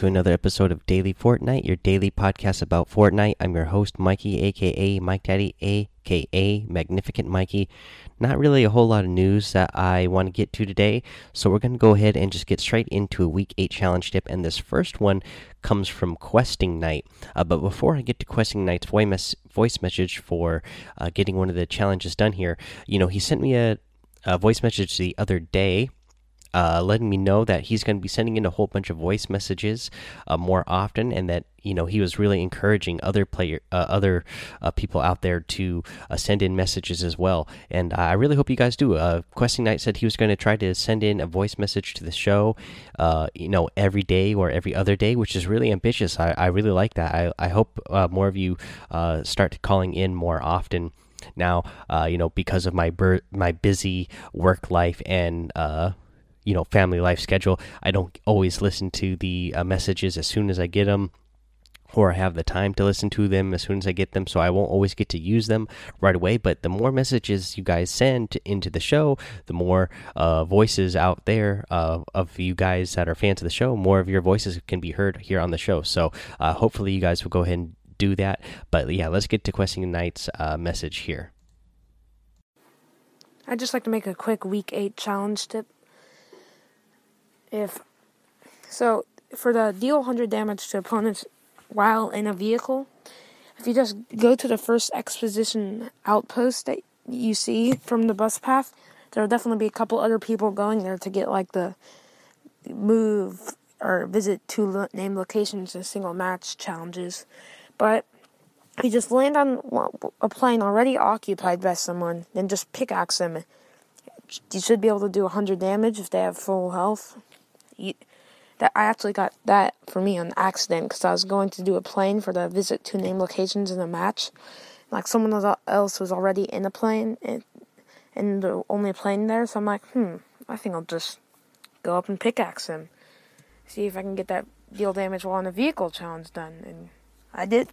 To another episode of Daily Fortnite, your daily podcast about Fortnite. I'm your host, Mikey, aka Mike Daddy, aka Magnificent Mikey. Not really a whole lot of news that I want to get to today, so we're going to go ahead and just get straight into a week 8 challenge tip. And this first one comes from Questing Knight. Uh, but before I get to Questing Knight's voice, voice message for uh, getting one of the challenges done here, you know, he sent me a, a voice message the other day uh, letting me know that he's going to be sending in a whole bunch of voice messages uh, more often, and that you know he was really encouraging other player, uh, other uh, people out there to uh, send in messages as well. And I really hope you guys do. Uh, Questing Knight said he was going to try to send in a voice message to the show, you know, every day or every other day, which is really ambitious. I, I really like that. I I hope more of you start calling in more often now uh, you know because of my my busy work life and uh, you know family life schedule i don't always listen to the uh, messages as soon as i get them or I have the time to listen to them as soon as I get them, so I won't always get to use them right away. But the more messages you guys send into the show, the more uh, voices out there uh, of you guys that are fans of the show, more of your voices can be heard here on the show. So uh, hopefully, you guys will go ahead and do that. But yeah, let's get to Questing Knight's uh, message here. I'd just like to make a quick week eight challenge tip if so for the deal 100 damage to opponents while in a vehicle if you just go to the first expedition outpost that you see from the bus path there'll definitely be a couple other people going there to get like the move or visit two named locations in single match challenges. But if you just land on a plane already occupied by someone then just pickaxe them. You should be able to do 100 damage if they have full health that I actually got that for me on accident because I was going to do a plane for the visit two name locations in the match. Like someone else was already in a plane and, and the only plane there, so I'm like, hmm, I think I'll just go up and pickaxe him, see if I can get that deal damage while in a vehicle challenge done, and I did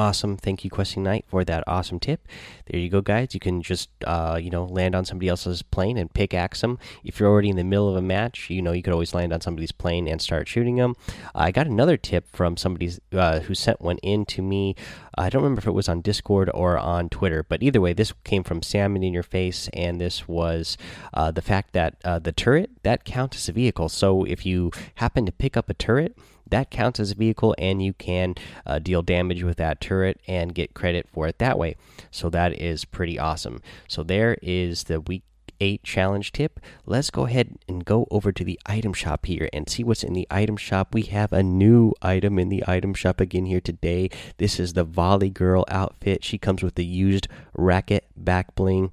awesome. Thank you, Questing Knight, for that awesome tip. There you go, guys. You can just, uh, you know, land on somebody else's plane and pickaxe them. If you're already in the middle of a match, you know, you could always land on somebody's plane and start shooting them. I got another tip from somebody uh, who sent one in to me. I don't remember if it was on Discord or on Twitter, but either way, this came from Salmon in Your Face, and this was uh, the fact that uh, the turret that counts as a vehicle. So if you happen to pick up a turret, that counts as a vehicle and you can uh, deal damage with that turret and get credit for it that way. So that is pretty awesome. So there is the week 8 challenge tip. Let's go ahead and go over to the item shop here and see what's in the item shop. We have a new item in the item shop again here today. This is the volley girl outfit. She comes with the used racket back bling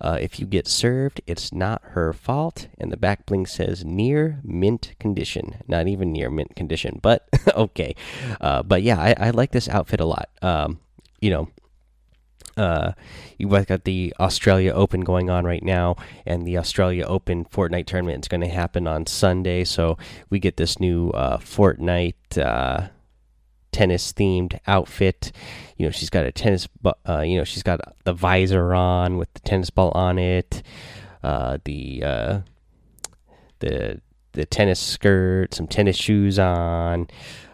uh, if you get served, it's not her fault. And the back bling says near mint condition. Not even near mint condition, but okay. Uh, but yeah, I, I, like this outfit a lot. Um, you know, uh, you've got the Australia Open going on right now, and the Australia Open Fortnite tournament is going to happen on Sunday. So we get this new uh, Fortnite uh, tennis themed outfit. You know, she's got a tennis, uh, you know, she's got the visor on with the tennis ball on it, uh, the uh, the the tennis skirt, some tennis shoes on.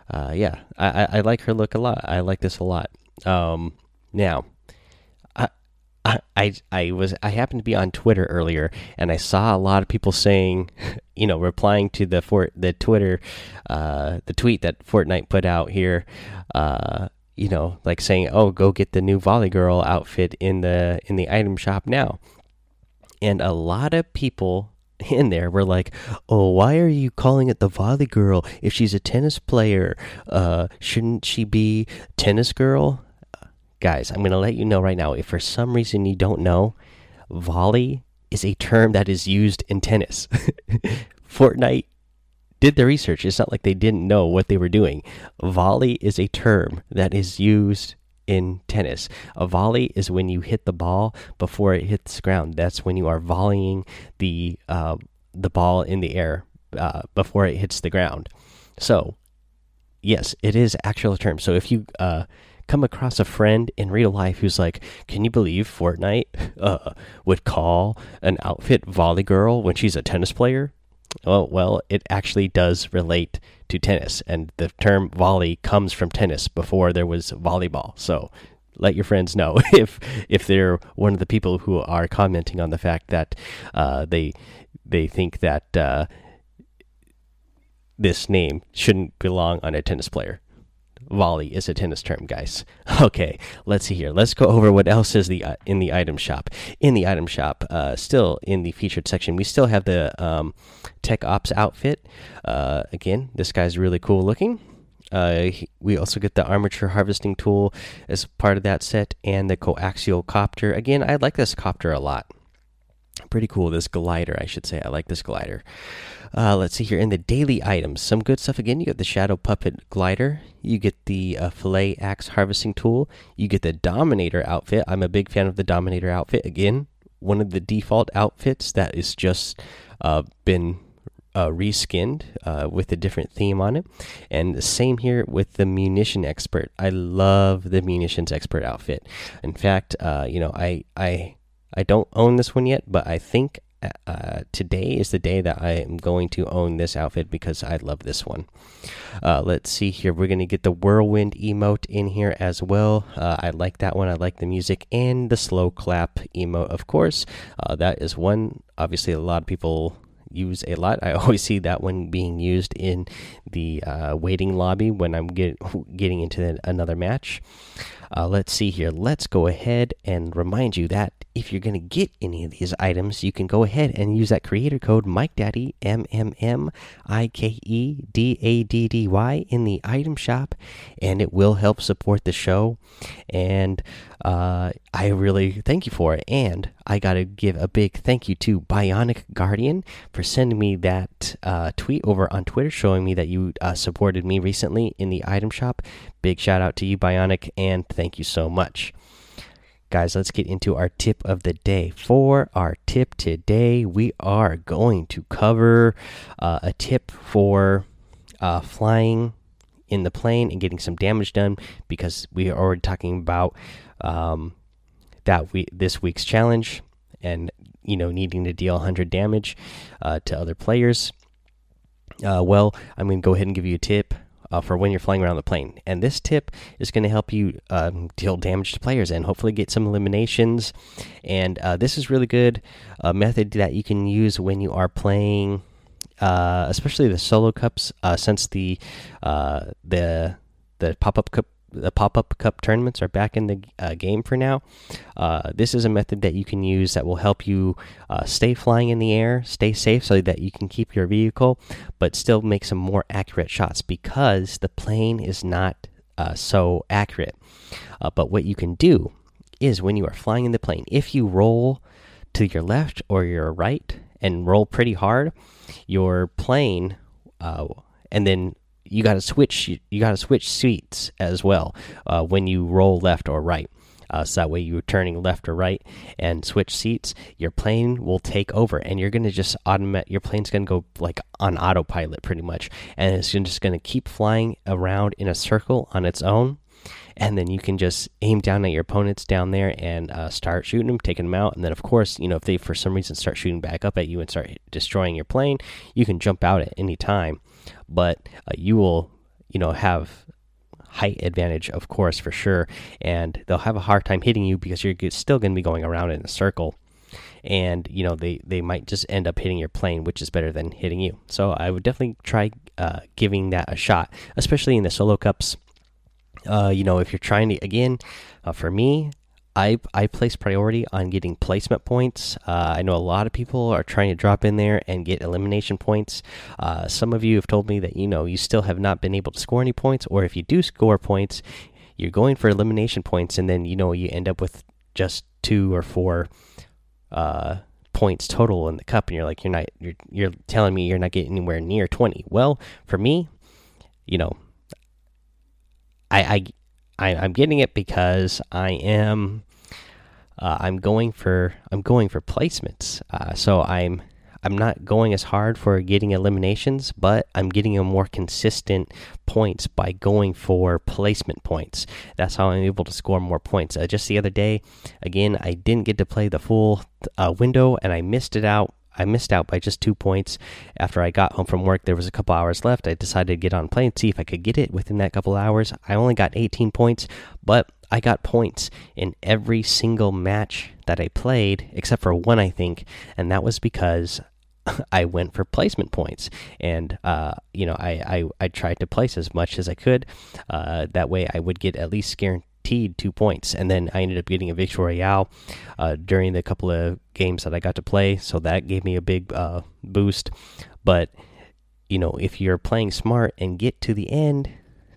Uh, yeah, I, I like her look a lot. I like this a lot. Um, now, I, I was I happened to be on Twitter earlier and I saw a lot of people saying, you know, replying to the fort the Twitter, uh, the tweet that Fortnite put out here, uh, you know, like saying, oh, go get the new Volley Girl outfit in the in the item shop now, and a lot of people in there were like, "Oh, why are you calling it the Volley Girl? If she's a tennis player, uh, shouldn't she be Tennis Girl?" Guys, I'm going to let you know right now if for some reason you don't know, volley is a term that is used in tennis. Fortnite did the research. It's not like they didn't know what they were doing. Volley is a term that is used in tennis. A volley is when you hit the ball before it hits the ground. That's when you are volleying the uh, the ball in the air uh, before it hits the ground. So, yes, it is actual term. So if you uh, come across a friend in real life who's like, "Can you believe Fortnite uh, would call an outfit volley girl when she's a tennis player?" Well, well, it actually does relate to tennis, and the term volley comes from tennis before there was volleyball. So let your friends know if if they're one of the people who are commenting on the fact that uh, they they think that uh, this name shouldn't belong on a tennis player. Volley is a tennis term, guys. Okay, let's see here. Let's go over what else is the uh, in the item shop. In the item shop, uh, still in the featured section, we still have the um, Tech Ops outfit. Uh, again, this guy's really cool looking. Uh, we also get the armature harvesting tool as part of that set, and the coaxial copter. Again, I like this copter a lot. Pretty cool. This glider, I should say. I like this glider. Uh, let's see here in the daily items, some good stuff again. You get the Shadow Puppet glider, you get the uh, Fillet Axe harvesting tool, you get the Dominator outfit. I'm a big fan of the Dominator outfit. Again, one of the default outfits that is just uh, been uh, reskinned uh, with a different theme on it. And the same here with the munition expert. I love the munitions expert outfit. In fact, uh, you know, I I I don't own this one yet, but I think uh, today is the day that I am going to own this outfit because I love this one. Uh, let's see here. We're going to get the whirlwind emote in here as well. Uh, I like that one. I like the music and the slow clap emote, of course. Uh, that is one, obviously, a lot of people use a lot. I always see that one being used in the uh, waiting lobby when I'm get, getting into another match. Uh, let's see here. Let's go ahead and remind you that if you're going to get any of these items, you can go ahead and use that creator code Mike Daddy M M M I K E D A D D Y in the item shop, and it will help support the show. And uh, I really thank you for it. And I got to give a big thank you to Bionic Guardian for sending me that uh, tweet over on Twitter showing me that you uh, supported me recently in the item shop. Big shout out to you, Bionic, and thank you so much. Guys, let's get into our tip of the day. For our tip today, we are going to cover uh, a tip for uh, flying in the plane and getting some damage done because we are already talking about um, that we this week's challenge and you know needing to deal 100 damage uh, to other players. Uh, well, I'm going to go ahead and give you a tip uh, for when you're flying around the plane. And this tip is going to help you um, deal damage to players and hopefully get some eliminations. And uh, this is really good uh, method that you can use when you are playing, uh, especially the solo cups, uh, since the uh, the the pop up cup the pop up cup tournaments are back in the uh, game for now. Uh, this is a method that you can use that will help you uh, stay flying in the air, stay safe, so that you can keep your vehicle, but still make some more accurate shots because the plane is not uh, so accurate. Uh, but what you can do is when you are flying in the plane, if you roll to your left or your right and roll pretty hard, your plane uh, and then you got to switch you got to switch seats as well uh, when you roll left or right. Uh, so that way you're turning left or right and switch seats, your plane will take over, and you're gonna just automate. Your plane's gonna go like on autopilot pretty much, and it's just gonna keep flying around in a circle on its own. And then you can just aim down at your opponents down there and uh, start shooting them, taking them out. And then, of course, you know if they for some reason start shooting back up at you and start destroying your plane, you can jump out at any time but uh, you will, you know, have height advantage, of course, for sure, and they'll have a hard time hitting you because you're still going to be going around in a circle. And you know they they might just end up hitting your plane, which is better than hitting you. So I would definitely try uh, giving that a shot, especially in the solo cups. Uh, you know, if you're trying to again, uh, for me, I I place priority on getting placement points. Uh, I know a lot of people are trying to drop in there and get elimination points. Uh, some of you have told me that you know you still have not been able to score any points, or if you do score points, you're going for elimination points, and then you know you end up with just two or four uh, points total in the cup, and you're like you're not you're you're telling me you're not getting anywhere near twenty. Well, for me, you know, I I I, am getting it because I am uh, I'm going for I'm going for placements. Uh, so I'm I'm not going as hard for getting eliminations, but I'm getting a more consistent points by going for placement points. That's how I'm able to score more points. Uh, just the other day, again, I didn't get to play the full uh, window and I missed it out I missed out by just two points. After I got home from work, there was a couple hours left. I decided to get on play and see if I could get it within that couple hours. I only got 18 points, but I got points in every single match that I played, except for one, I think, and that was because I went for placement points, and uh, you know, I, I, I tried to place as much as I could. Uh, that way, I would get at least guaranteed two points, and then I ended up getting a victory royale uh, during the couple of games that I got to play, so that gave me a big uh, boost. But you know, if you're playing smart and get to the end,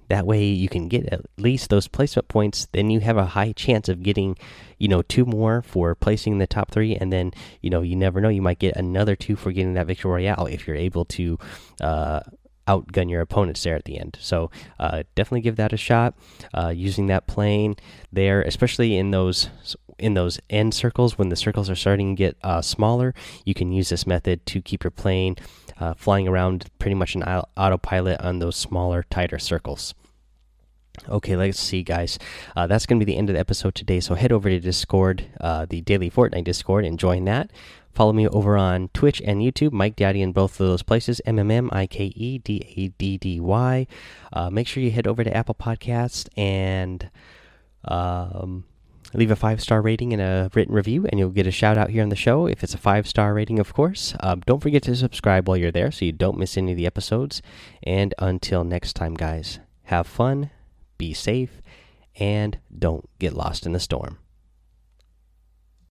that way you can get at least those placement points. Then you have a high chance of getting, you know, two more for placing in the top three, and then you know you never know you might get another two for getting that victory royale if you're able to uh, outgun your opponents there at the end. So uh, definitely give that a shot. Uh, using that plane there, especially in those in those end circles when the circles are starting to get uh, smaller, you can use this method to keep your plane uh, flying around pretty much an autopilot on those smaller, tighter circles. Okay, let's see, guys. Uh, that's going to be the end of the episode today. So head over to Discord, uh, the daily Fortnite Discord, and join that. Follow me over on Twitch and YouTube, Mike Daddy in both of those places, M M M I K E D A D D Y. Uh, make sure you head over to Apple Podcast and um, leave a five star rating and a written review, and you'll get a shout out here on the show if it's a five star rating, of course. Um, don't forget to subscribe while you're there so you don't miss any of the episodes. And until next time, guys, have fun, be safe, and don't get lost in the storm.